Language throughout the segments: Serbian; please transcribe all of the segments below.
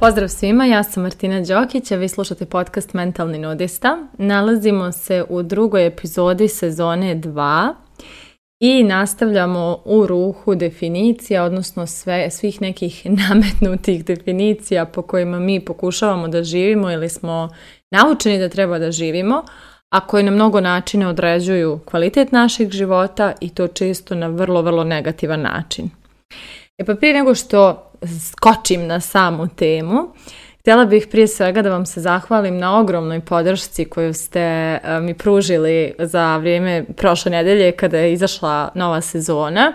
Pozdrav svima, ja sam Martina Đokić, a vi slušate podcast Mentalni nudista. Nalazimo se u drugoj epizodi sezone 2 i nastavljamo u ruhu definicija, odnosno sve, svih nekih nametnutih definicija po kojima mi pokušavamo da živimo ili smo naučeni da treba da živimo, a koje na mnogo načina određuju kvalitet našeg života i to često na vrlo, vrlo negativan način. E pa prije nego što skočim na samu temu, Htjela bih prije svega da vam se zahvalim na ogromnoj podršci koju ste e, mi pružili za vrijeme prošle nedelje kada je izašla nova sezona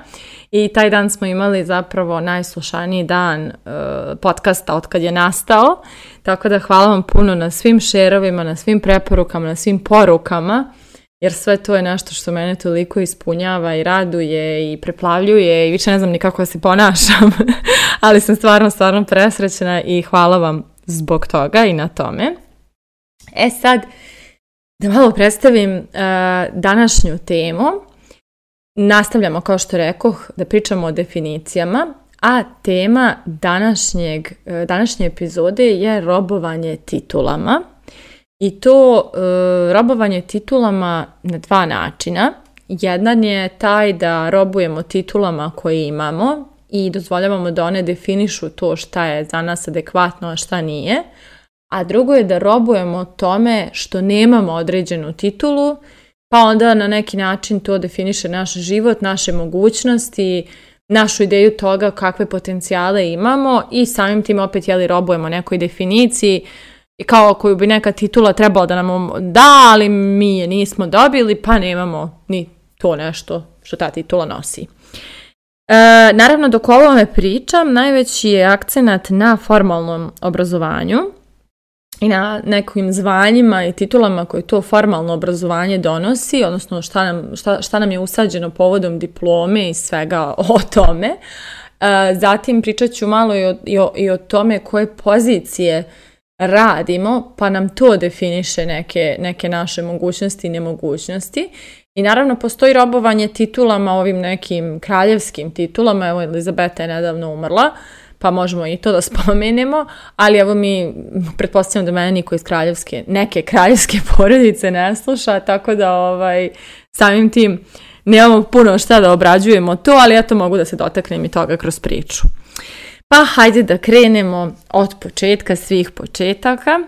i taj dan smo imali zapravo najslušaniji dan e, podcasta od kad je nastao, tako da hvala vam puno na svim šerovima, na svim preporukama, na svim porukama jer sve to je nešto što mene toliko ispunjava i raduje i preplavljuje i više ne znam ni kako se ponašam, ali sam stvarno, stvarno presrećena i hvala vam zbog toga i na tome. E sad, da malo predstavim e, današnju temu. Nastavljamo, kao što rekoh, da pričamo o definicijama, a tema današnjeg, e, današnje epizode je robovanje titulama. I to e, robovanje titulama na dva načina. Jedan je taj da robujemo titulama koje imamo i dozvoljavamo da one definišu to šta je za nas adekvatno, a šta nije. A drugo je da robujemo tome što nemamo određenu titulu, pa onda na neki način to definiše naš život, naše mogućnosti, našu ideju toga kakve potencijale imamo i samim tim opet jeli robujemo nekoj definiciji kao koju bi neka titula trebala da nam da, ali mi je nismo dobili pa nemamo ni to nešto što ta titula nosi. E, naravno, dok o ovome pričam, najveći je akcenat na formalnom obrazovanju i na nekim zvanjima i titulama koje to formalno obrazovanje donosi, odnosno šta nam, šta, šta nam je usađeno povodom diplome i svega o tome. E, zatim pričat ću malo i o, i, o, i o tome koje pozicije radimo, pa nam to definiše neke, neke naše mogućnosti i nemogućnosti. I naravno postoji robovanje titulama ovim nekim kraljevskim titulama, evo Elizabeta je nedavno umrla, pa možemo i to da spomenemo, ali evo mi, pretpostavljam da mene niko iz kraljevske, neke kraljevske porodice ne sluša, tako da ovaj, samim tim nemamo puno šta da obrađujemo to, ali ja to mogu da se dotaknem i toga kroz priču. Pa hajde da krenemo od početka svih početaka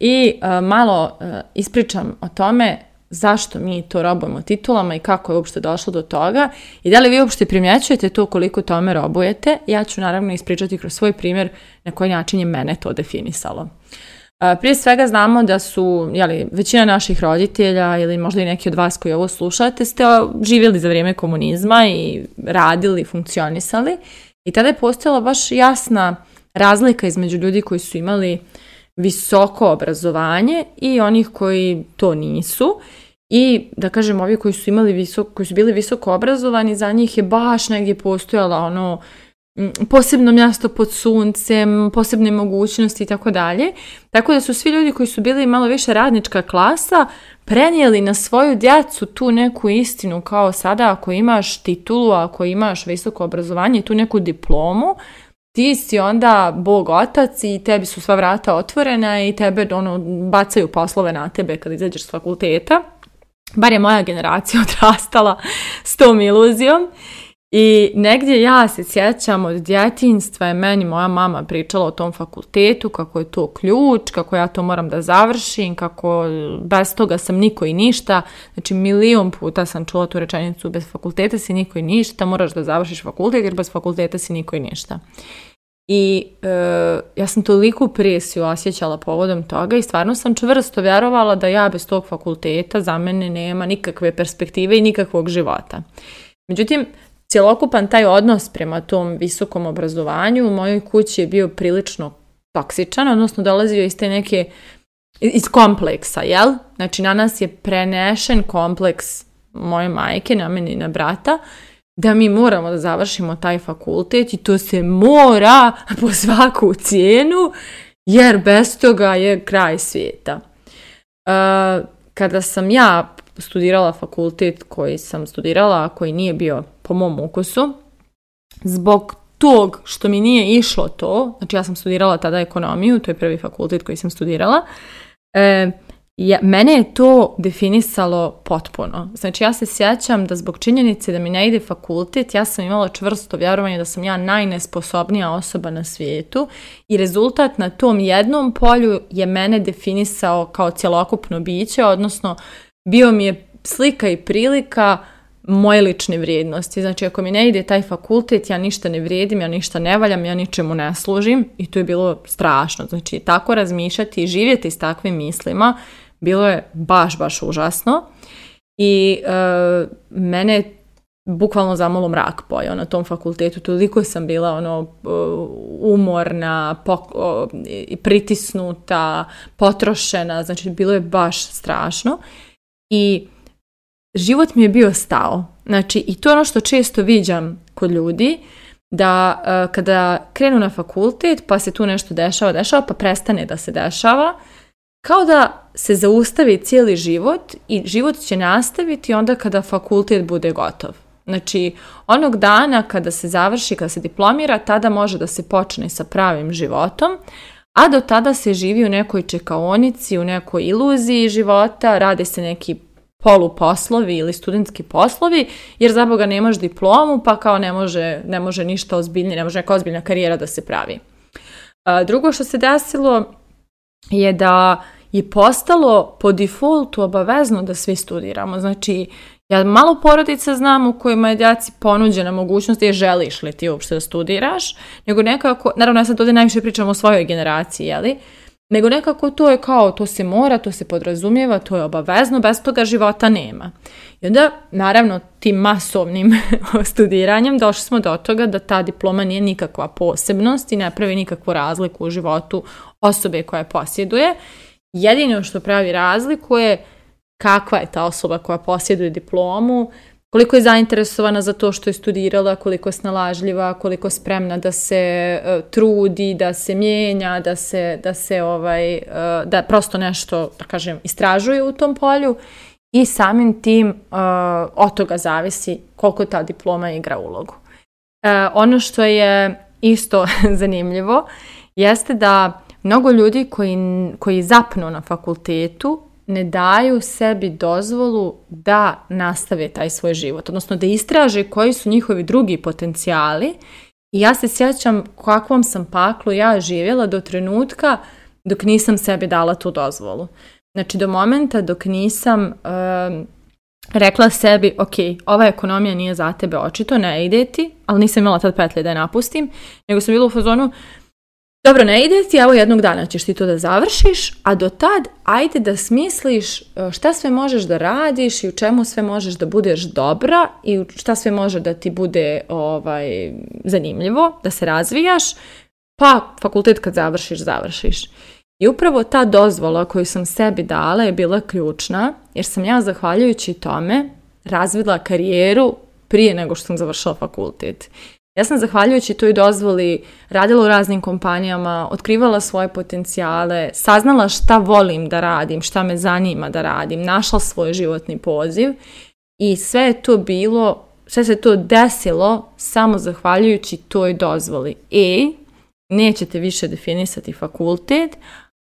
i e, malo e, ispričam o tome zašto mi to robujemo titulama i kako je uopšte došlo do toga i da li vi uopšte primjećujete to koliko tome robujete. Ja ću naravno ispričati kroz svoj primjer na koji način je mene to definisalo. Prije svega znamo da su jeli, većina naših roditelja ili možda i neki od vas koji ovo slušate ste živjeli za vrijeme komunizma i radili, funkcionisali i tada je postojala baš jasna razlika između ljudi koji su imali visoko obrazovanje i onih koji to nisu i da kažem, ovi koji su imali visok, koji su bili visoko obrazovani, za njih je baš negdje postojala ono posebno mjesto pod suncem, posebne mogućnosti i tako dalje. Tako da su svi ljudi koji su bili malo više radnička klasa prenijeli na svoju djecu tu neku istinu kao sada ako imaš titulu, ako imaš visoko obrazovanje, tu neku diplomu, ti si onda bog otac i tebi su sva vrata otvorena i tebe ono, bacaju poslove na tebe kad izađeš s fakulteta bar je moja generacija odrastala s tom iluzijom i negdje ja se sjećam od djetinstva je meni moja mama pričala o tom fakultetu, kako je to ključ, kako ja to moram da završim, kako bez toga sam niko i ništa. Znači milion puta sam čula tu rečenicu bez fakulteta si niko i ništa, moraš da završiš fakultet jer bez fakulteta si niko i ništa. I e, ja sam toliku presiju osjećala povodom toga i stvarno sam čvrsto vjerovala da ja bez tog fakulteta za mene nema nikakve perspektive i nikakvog života. Međutim, cjelokupan taj odnos prema tom visokom obrazovanju u mojoj kući je bio prilično toksičan, odnosno dolazio iz te neke iz kompleksa, jel? Znači na nas je prenešen kompleks moje majke, na meni i na brata da mi moramo da završimo taj fakultet i to se mora po svaku cijenu jer bez toga je kraj svijeta. E, kada sam ja studirala fakultet koji sam studirala, a koji nije bio po mom ukusu, zbog tog što mi nije išlo to, znači ja sam studirala tada ekonomiju, to je prvi fakultet koji sam studirala, e, ja, mene je to definisalo potpuno. Znači ja se sjećam da zbog činjenice da mi ne ide fakultet, ja sam imala čvrsto vjerovanje da sam ja najnesposobnija osoba na svijetu i rezultat na tom jednom polju je mene definisao kao cjelokupno biće, odnosno bio mi je slika i prilika moje lične vrijednosti. Znači, ako mi ne ide taj fakultet, ja ništa ne vrijedim, ja ništa ne valjam, ja ničemu ne služim i to je bilo strašno. Znači, tako razmišljati i živjeti s takvim mislima bilo je baš, baš užasno. I e, mene je bukvalno zamolo mrak pojao na tom fakultetu. Toliko sam bila ono e, umorna, pritisnuta, potrošena. Znači, bilo je baš strašno. I život mi je bio stao. Znači, i to je ono što često viđam kod ljudi, da e, kada krenu na fakultet, pa se tu nešto dešava, dešava, pa prestane da se dešava, kao da se zaustavi cijeli život i život će nastaviti onda kada fakultet bude gotov. Znači, onog dana kada se završi, kada se diplomira, tada može da se počne sa pravim životom, a do tada se živi u nekoj čekaonici, u nekoj iluziji života, rade se neki poluposlovi ili studentski poslovi, jer za Boga nemaš diplomu, pa kao ne može, ne može ništa ozbiljnije, ne može neka ozbiljna karijera da se pravi. drugo što se desilo, je da je postalo po defaultu obavezno da svi studiramo. Znači, ja malo porodica znam u kojima je djaci ponuđena mogućnost je želiš li ti uopšte da studiraš, nego nekako, naravno ja sad ovdje najviše pričam o svojoj generaciji, jeli, nego nekako to je kao, to se mora, to se podrazumijeva, to je obavezno, bez toga života nema. I onda, naravno, tim masovnim studiranjem došli smo do toga da ta diploma nije nikakva posebnost i ne pravi nikakvu razliku u životu osobe koja posjeduje. Jedino što pravi razliku je kakva je ta osoba koja posjeduje diplomu, koliko je zainteresovana za to što je studirala, koliko je snalažljiva, koliko je spremna da se e, trudi, da se mijenja, da se, da se ovaj, e, da prosto nešto, da kažem, istražuje u tom polju i samim tim uh, od toga zavisi koliko ta diploma igra ulogu. ono što je isto zanimljivo jeste da mnogo ljudi koji, koji zapnu na fakultetu ne daju sebi dozvolu da nastave taj svoj život, odnosno da istraže koji su njihovi drugi potencijali. I ja se sjećam kakvom sam paklu ja živjela do trenutka dok nisam sebi dala tu dozvolu. Znači do momenta dok nisam rekla sebi, ok, ova ekonomija nije za tebe očito, ne ide ti, ali nisam imala tad petlje da je napustim, nego sam bila u fazonu, dobro, ne ide ti, evo jednog dana ćeš ti to da završiš, a do tad ajde da smisliš e, šta sve možeš da radiš i u čemu sve možeš da budeš dobra i šta sve može da ti bude ovaj, zanimljivo, da se razvijaš, pa fakultet kad završiš, završiš. I upravo ta dozvola koju sam sebi dala je bila ključna, jer sam ja zahvaljujući tome razvila karijeru prije nego što sam završila fakultet. Ja sam zahvaljujući toj dozvoli radila u raznim kompanijama, otkrivala svoje potencijale, saznala šta volim da radim, šta me zanima da radim, našla svoj životni poziv i sve je to bilo, sve se to desilo samo zahvaljujući toj dozvoli. E, nećete više definisati fakultet,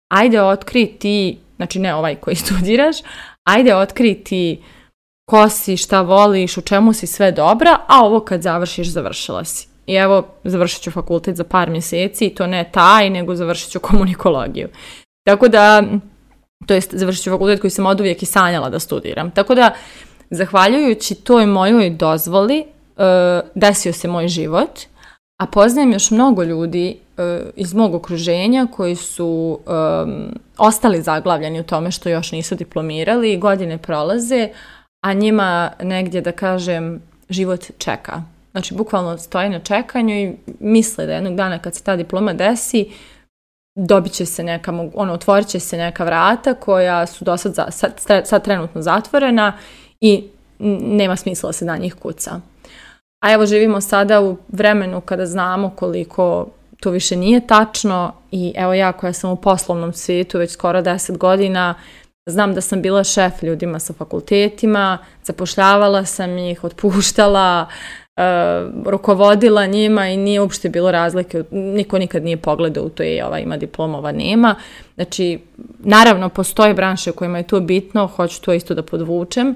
ajde otkri ti, znači ne ovaj koji studiraš, ajde otkri ti ko si, šta voliš, u čemu si sve dobra, a ovo kad završiš, završila si. I evo, završit ću fakultet za par mjeseci i to ne taj, nego završit ću komunikologiju. Tako da, to jest završit ću fakultet koji sam od uvijek i sanjala da studiram. Tako da, zahvaljujući toj mojoj dozvoli, e, desio se moj život, a poznajem još mnogo ljudi e, iz mog okruženja koji su e, ostali zaglavljeni u tome što još nisu diplomirali i godine prolaze, a njima negdje da kažem život čeka. Znači bukvalno stoje na čekanju i misle da jednog dana kad se ta diploma desi, dobit će se neka, ono, otvorit će se neka vrata koja su do sad, za, sad, sad trenutno zatvorena i nema smisla da se na njih kuca. A evo živimo sada u vremenu kada znamo koliko to više nije tačno i evo ja koja sam u poslovnom svijetu već skoro deset godina Znam da sam bila šef ljudima sa fakultetima, zapošljavala sam ih, otpuštala, e, rukovodila njima i nije uopšte bilo razlike, niko nikad nije pogledao u to je ova ima diploma, nema. Znači, naravno, postoje branše u kojima je to bitno, hoću to isto da podvučem,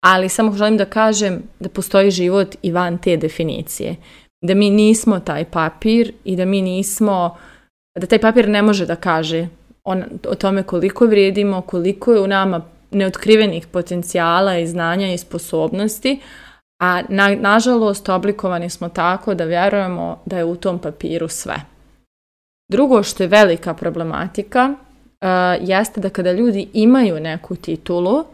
ali samo želim da kažem da postoji život i van te definicije. Da mi nismo taj papir i da mi nismo, da taj papir ne može da kaže on, o tome koliko vrijedimo, koliko je u nama neotkrivenih potencijala i znanja i sposobnosti, a nažalost oblikovani smo tako da vjerujemo da je u tom papiru sve. Drugo što je velika problematika e, jeste da kada ljudi imaju neku titulu, e,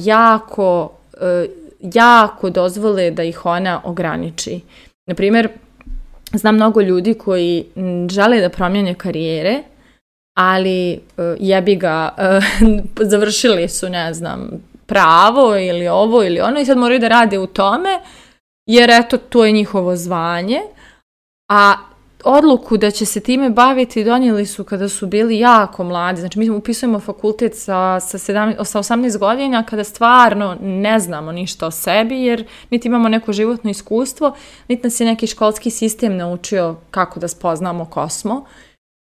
jako, e, jako dozvole da ih ona ograniči. Naprimjer, znam mnogo ljudi koji žele da promjene karijere, ali e, jebi ga, e, završili su, ne znam, pravo ili ovo ili ono i sad moraju da rade u tome, jer eto, to je njihovo zvanje, a odluku da će se time baviti donijeli su kada su bili jako mladi. Znači, mi upisujemo fakultet sa, sa, 17, sa 18 godina kada stvarno ne znamo ništa o sebi jer niti imamo neko životno iskustvo, niti nas je neki školski sistem naučio kako da spoznamo kosmo.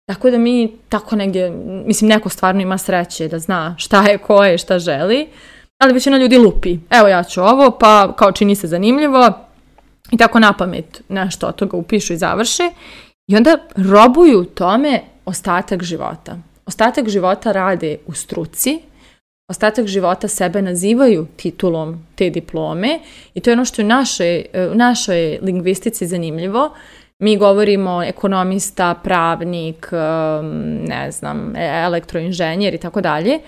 Tako da mi tako negdje, mislim neko stvarno ima sreće da zna šta je, ko je, šta želi, ali većina ljudi lupi. Evo ja ću ovo, pa kao čini se zanimljivo i tako na pamet nešto od toga upišu i završe. I onda robuju tome ostatak života. Ostatak života rade u struci, ostatak života sebe nazivaju titulom te diplome i to je ono što je u našoj, našoj lingvistici zanimljivo, mi govorimo ekonomista, pravnik, um, ne znam, e, elektroinženjer i tako dalje.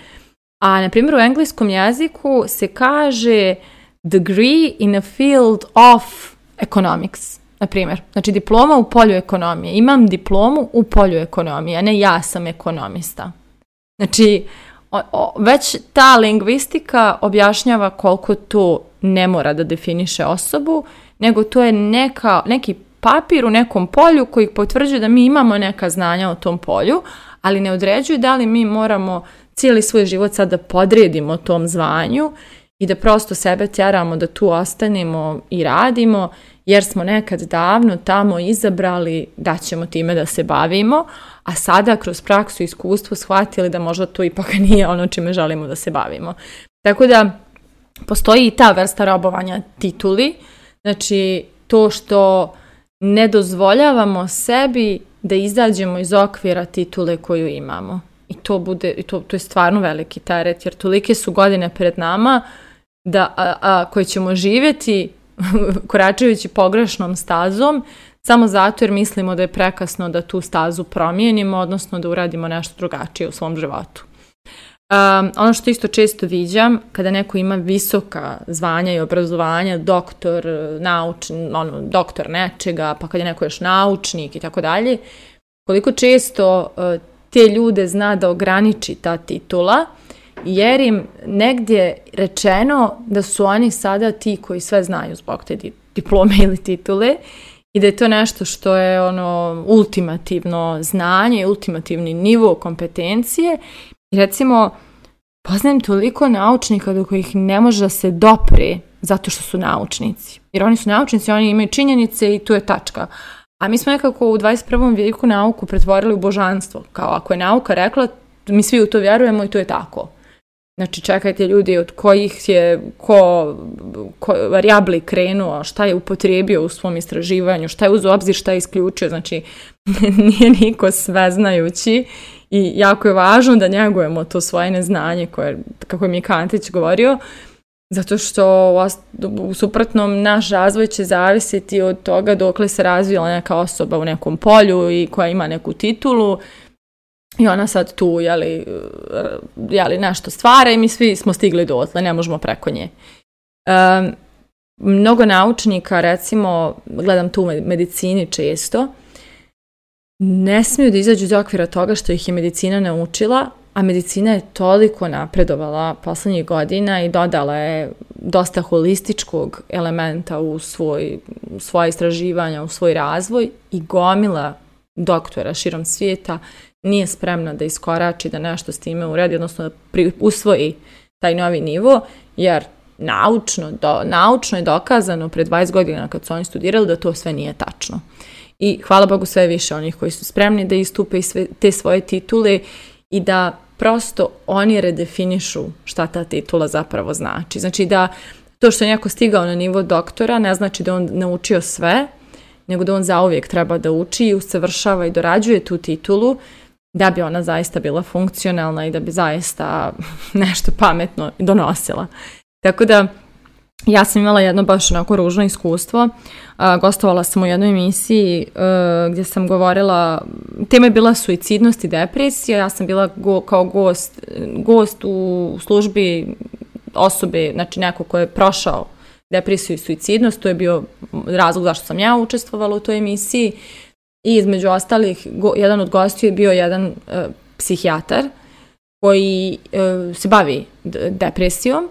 A na primjer u engleskom jeziku se kaže degree in a field of economics. Na primjer, znači diploma u polju ekonomije. Imam diplomu u polju ekonomije, a ne ja sam ekonomista. Znači, već ta lingvistika objašnjava koliko to ne mora da definiše osobu, nego to je neka, neki papir u nekom polju koji potvrđuje da mi imamo neka znanja o tom polju, ali ne određuje da li mi moramo cijeli svoj život sad da podredimo tom zvanju i da prosto sebe tjeramo da tu ostanemo i radimo jer smo nekad davno tamo izabrali da ćemo time da se bavimo, a sada kroz praksu i iskustvo shvatili da možda to ipak nije ono čime želimo da se bavimo. Tako da postoji i ta vrsta robovanja tituli, znači to što ne dozvoljavamo sebi da izađemo iz okvira titule koju imamo. I to, bude, i to, to je stvarno veliki teret, jer tolike su godine pred nama da, a, a, koje ćemo živjeti koračujući pogrešnom stazom, samo zato jer mislimo da je prekasno da tu stazu promijenimo, odnosno da uradimo nešto drugačije u svom životu. Um, ono što isto često viđam, kada neko ima visoka zvanja i obrazovanja, doktor, e, nauč, ono, doktor nečega, pa kad je neko još naučnik i tako dalje, koliko često e, te ljude zna da ograniči ta titula, jer im negdje rečeno da su oni sada ti koji sve znaju zbog te diplome ili titule i da je to nešto što je ono ultimativno znanje, ultimativni nivo kompetencije recimo, poznajem toliko naučnika do kojih ne može da se dopri zato što su naučnici. Jer oni su naučnici, oni imaju činjenice i tu je tačka. A mi smo nekako u 21. vijeku nauku pretvorili u božanstvo. Kao ako je nauka rekla, mi svi u to vjerujemo i to je tako. Znači, čekajte ljudi od kojih je ko, ko variabli krenuo, šta je upotrijebio u svom istraživanju, šta je uz obzir, šta je isključio. Znači, nije niko sveznajući i jako je važno da njegujemo to svoje neznanje koje, kako je mi Kantić govorio, zato što u suprotnom naš razvoj će zavisiti od toga dokle se razvila neka osoba u nekom polju i koja ima neku titulu i ona sad tu jeli, jeli nešto stvara i mi svi smo stigli dotle, ne možemo preko nje. mnogo naučnika, recimo, gledam tu u medicini često, ne smiju da izađu iz okvira toga što ih je medicina naučila, a medicina je toliko napredovala posljednjih godina i dodala je dosta holističkog elementa u svoj, u svoje istraživanja, u svoj razvoj i gomila doktora širom svijeta nije spremna da iskorači, da nešto s time uredi, odnosno da usvoji taj novi nivo, jer naučno, do, naučno je dokazano pred 20 godina kad su oni studirali da to sve nije tačno i hvala Bogu sve više onih koji su spremni da istupe i sve te svoje titule i da prosto oni redefinišu šta ta titula zapravo znači. Znači da to što je neko stigao na nivo doktora ne znači da on naučio sve, nego da on zauvijek treba da uči i usavršava i dorađuje tu titulu da bi ona zaista bila funkcionalna i da bi zaista nešto pametno donosila. Tako da ja sam imala jedno baš onako ružno iskustvo. Gostovala sam u jednoj emisiji e, gdje sam govorila, tema je bila suicidnost i depresija. Ja sam bila kao gost, gost u službi osobe, znači neko ko je prošao depresiju i suicidnost, to je bio razlog zašto sam ja učestvovala u toj emisiji. I između ostalih, jedan od gostiju je bio jedan e, psihijatar koji e, se bavi depresijom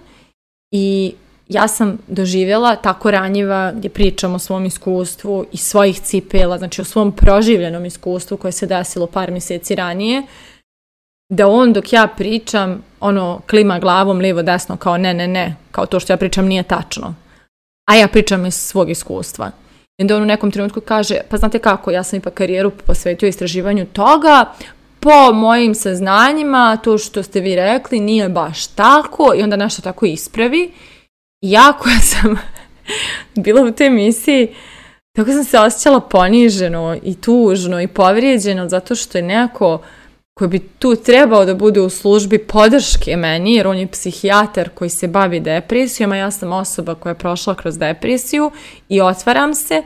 i ja sam doživjela tako ranjiva gdje pričam o svom iskustvu i svojih cipela, znači o svom proživljenom iskustvu koje se desilo par mjeseci ranije, da on dok ja pričam, ono klima glavom lijevo desno kao ne, ne, ne, kao to što ja pričam nije tačno. A ja pričam iz svog iskustva. I onda on u nekom trenutku kaže, pa znate kako, ja sam ipak karijeru posvetio istraživanju toga, po mojim saznanjima, to što ste vi rekli nije baš tako i onda nešto tako ispravi ja koja sam bila u toj emisiji, tako sam se osjećala poniženo i tužno i povrijeđeno zato što je nekako koji bi tu trebao da bude u službi podrške meni, jer on je psihijatar koji se bavi depresijom, a ja sam osoba koja je prošla kroz depresiju i otvaram se,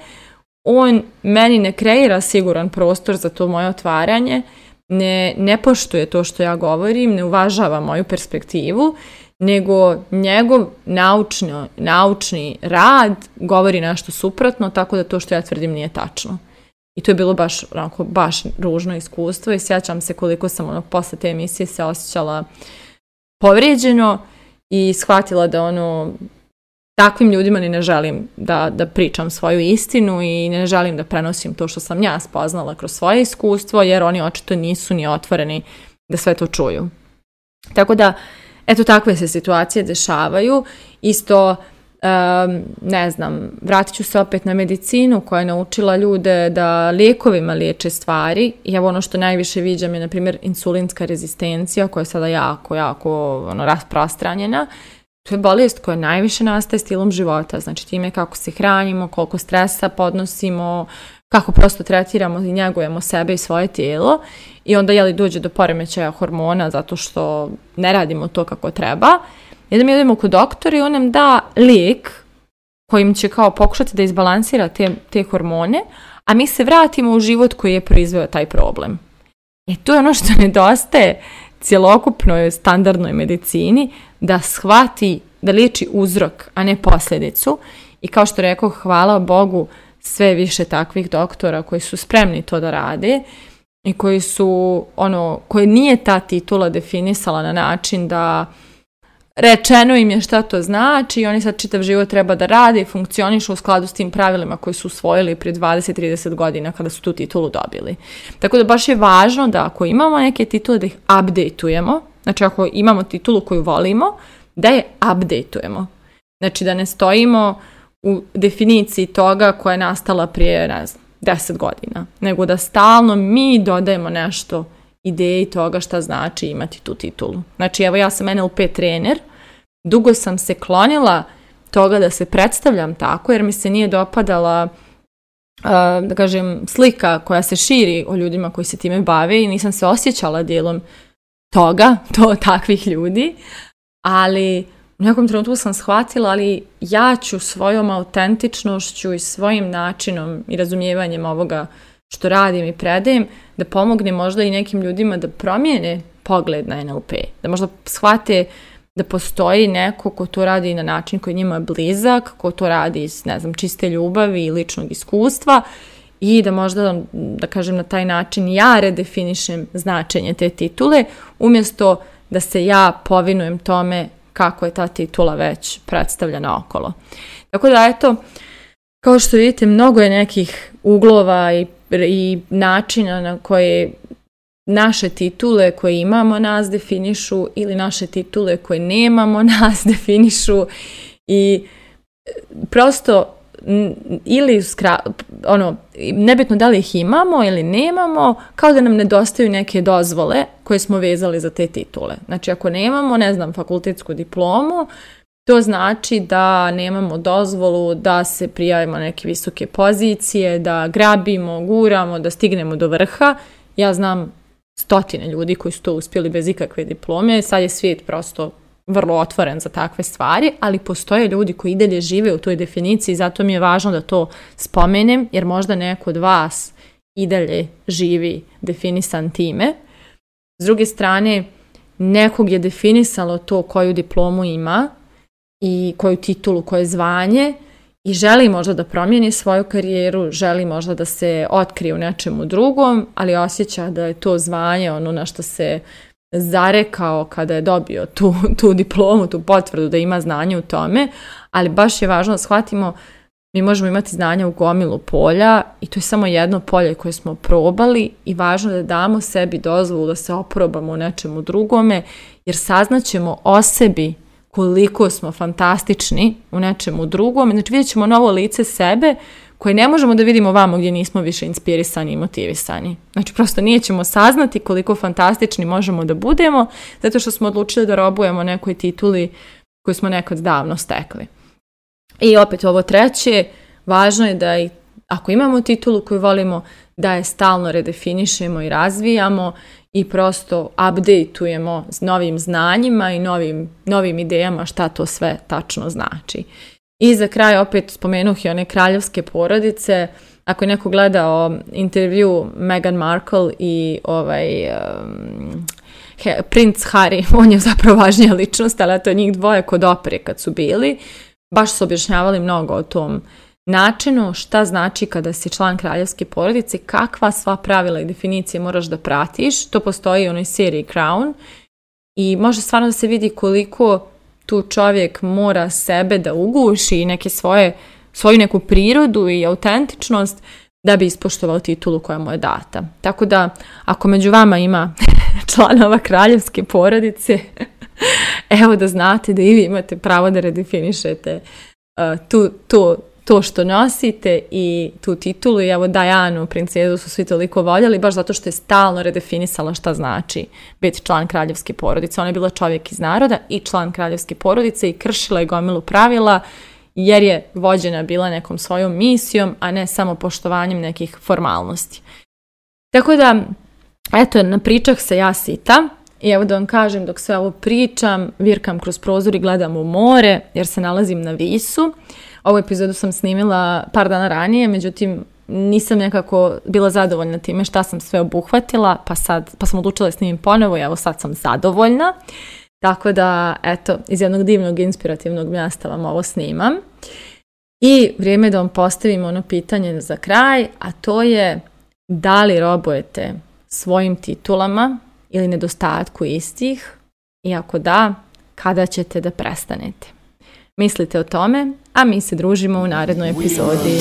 on meni ne kreira siguran prostor za to moje otvaranje, ne, ne poštuje to što ja govorim, ne uvažava moju perspektivu nego njegov naučno, naučni rad govori nešto suprotno, tako da to što ja tvrdim nije tačno. I to je bilo baš, onako, baš ružno iskustvo i sjećam se koliko sam ono, posle te emisije se osjećala povrijeđeno i shvatila da ono, takvim ljudima ni ne želim da, da pričam svoju istinu i ne želim da prenosim to što sam ja spoznala kroz svoje iskustvo, jer oni očito nisu ni otvoreni da sve to čuju. Tako da, Eto, takve se situacije dešavaju. Isto, ne znam, vratit ću se opet na medicinu koja je naučila ljude da lijekovima liječe stvari. I evo ono što najviše viđam je, na primjer, insulinska rezistencija koja je sada jako, jako ono, rasprostranjena. To je bolest koja najviše nastaje stilom života, znači time kako se hranimo, koliko stresa podnosimo, kako prosto tretiramo i njegujemo sebe i svoje tijelo i onda li dođe do poremećaja hormona zato što ne radimo to kako treba. I onda mi idemo kod doktora i on nam da lijek kojim će kao pokušati da izbalansira te, te hormone, a mi se vratimo u život koji je proizveo taj problem. E to je ono što nedostaje cjelokupnoj standardnoj medicini da shvati, da liječi uzrok, a ne posljedicu. I kao što rekao, hvala Bogu, sve više takvih doktora koji su spremni to da rade i koji su, ono, koje nije ta titula definisala na način da rečeno im je šta to znači i oni sad čitav život treba da rade i funkcionišu u skladu s tim pravilima koji su usvojili prije 20-30 godina kada su tu titulu dobili. Tako da baš je važno da ako imamo neke titule da ih updateujemo, znači ako imamo titulu koju volimo, da je updateujemo. Znači da ne stojimo u definiciji toga koja je nastala prije, ne znam, deset godina, nego da stalno mi dodajemo nešto ideji toga šta znači imati tu titulu. Znači, evo ja sam NLP trener, dugo sam se klonila toga da se predstavljam tako, jer mi se nije dopadala da kažem, slika koja se širi o ljudima koji se time bave i nisam se osjećala dijelom toga, to takvih ljudi, ali u nekom trenutku sam shvatila, ali ja ću svojom autentičnošću i svojim načinom i razumijevanjem ovoga što radim i predajem, da pomogne možda i nekim ljudima da promijene pogled na NLP, da možda shvate da postoji neko ko to radi na način koji njima je blizak, ko to radi iz, ne znam, čiste ljubavi i ličnog iskustva i da možda, da kažem, na taj način ja redefinišem značenje te titule, umjesto da se ja povinujem tome kako je ta titula već predstavljena okolo. Tako da eto, kao što vidite, mnogo je nekih uglova i, i načina na koje naše titule koje imamo nas definišu ili naše titule koje nemamo nas definišu i e, prosto ili ono, nebitno da li ih imamo ili nemamo, kao da nam nedostaju neke dozvole koje smo vezali za te titule. Znači ako nemamo, ne znam, fakultetsku diplomu, to znači da nemamo dozvolu da se prijavimo na neke visoke pozicije, da grabimo, guramo, da stignemo do vrha. Ja znam stotine ljudi koji su to uspjeli bez ikakve diplome, sad je svijet prosto vrlo otvoren za takve stvari, ali postoje ljudi koji i dalje žive u toj definiciji, zato mi je važno da to spomenem, jer možda neko od vas i dalje živi definisan time. S druge strane, nekog je definisalo to koju diplomu ima i koju titulu, koje zvanje i želi možda da promijeni svoju karijeru, želi možda da se otkrije u nečemu drugom, ali osjeća da je to zvanje ono na što se zarekao kada je dobio tu, tu diplomu, tu potvrdu da ima znanje u tome, ali baš je važno da shvatimo mi možemo imati znanja u gomilu polja i to je samo jedno polje koje smo probali i važno je da damo sebi dozvolu da se oprobamo u nečemu drugome jer saznaćemo o sebi koliko smo fantastični u nečemu drugome. Znači vidjet ćemo novo lice sebe koje ne možemo da vidimo vamo gdje nismo više inspirisani i motivisani. Znači prosto nije saznati koliko fantastični možemo da budemo zato što smo odlučili da robujemo nekoj tituli koju smo nekad davno stekli. I opet ovo treće, važno je da i ako imamo titulu koju volimo, da je stalno redefinišemo i razvijamo i prosto updateujemo s novim znanjima i novim, novim idejama šta to sve tačno znači. I za kraj opet spomenuh i one kraljevske porodice. Ako je neko gledao intervju Meghan Markle i ovaj um, princ Harry, on je zapravo važnija ličnost, ali to je njih dvoje kod opere kad su bili. Baš su objašnjavali mnogo o tom načinu šta znači kada si član kraljevske porodice, kakva sva pravila i definicije moraš da pratiš. To postoji u onoj seriji Crown i može stvarno da se vidi koliko tu čovjek mora sebe da uguši i neke svoje, svoju neku prirodu i autentičnost da bi ispoštovao titulu koja mu je data. Tako da, ako među vama ima članova kraljevske porodice, evo da znate da i vi imate pravo da redefinišete uh, tu, tu to što nosite i tu titulu i evo Dajanu, princezu su svi toliko voljeli baš zato što je stalno redefinisala šta znači biti član kraljevske porodice. Ona je bila čovjek iz naroda i član kraljevske porodice i kršila je gomilu pravila jer je vođena bila nekom svojom misijom, a ne samo poštovanjem nekih formalnosti. Tako da, eto, na pričah se ja sita, i evo da vam kažem, dok sve ovo pričam, virkam kroz prozor i gledam u more, jer se nalazim na Visu. Ovu epizodu sam snimila par dana ranije, međutim, nisam nekako bila zadovoljna time šta sam sve obuhvatila, pa, sad, pa sam odlučila snimim ponovo i evo sad sam zadovoljna. Tako da, eto, iz jednog divnog, inspirativnog mjesta vam ovo snimam. I vrijeme da vam postavim ono pitanje za kraj, a to je da li robujete svojim titulama, ili nedostatku istih i ako da, kada ćete da prestanete. Mislite o tome, a mi se družimo u narednoj epizodi.